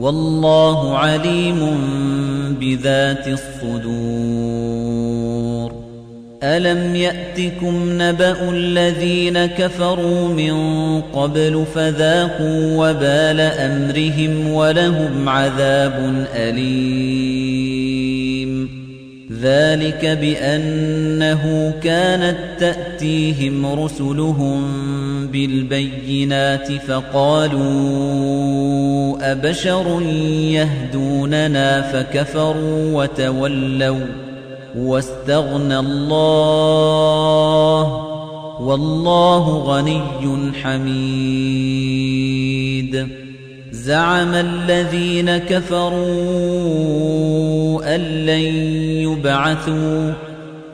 والله عليم بذات الصدور. ألم يأتكم نبأ الذين كفروا من قبل فذاقوا وبال أمرهم ولهم عذاب أليم. ذلك بأنه كانت تأتيهم رسلهم بالبينات فقالوا أبشر يهدوننا فكفروا وتولوا واستغنى الله والله غني حميد زعم الذين كفروا أن لن يبعثوا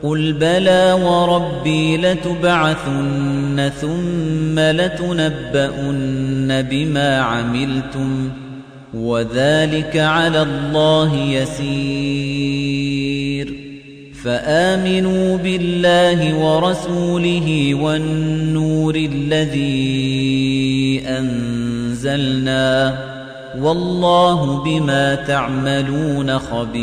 قل بلى وربي لتبعثن ثم لتنبؤن بما عملتم وذلك على الله يسير فآمنوا بالله ورسوله والنور الذي أنزلنا والله بما تعملون خبير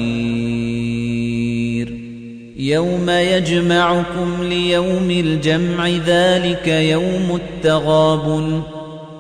يوم يجمعكم ليوم الجمع ذلك يوم التغابن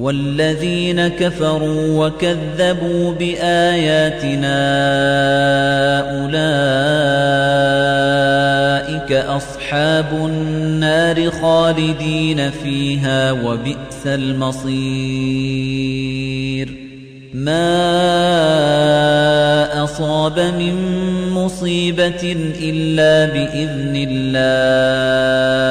والذين كفروا وكذبوا بآياتنا أولئك أصحاب النار خالدين فيها وبئس المصير. ما أصاب من مصيبة إلا بإذن الله.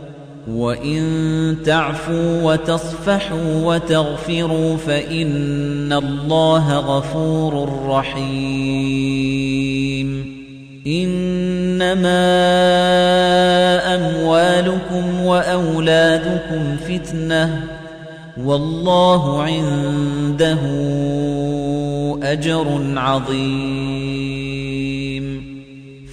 وَإِن تَعْفُوا وَتَصْفَحُوا وَتَغْفِرُوا فَإِنَّ اللَّهَ غَفُورٌ رَّحِيمٌ. إِنَّمَا أَمْوَالُكُمْ وَأَوْلَادُكُمْ فِتْنَةٌ وَاللَّهُ عِندَهُ أَجْرٌ عَظِيمٌ.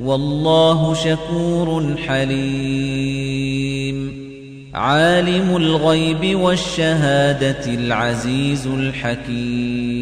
والله شكور حليم. عالم الغيب والشهادة العزيز الحكيم.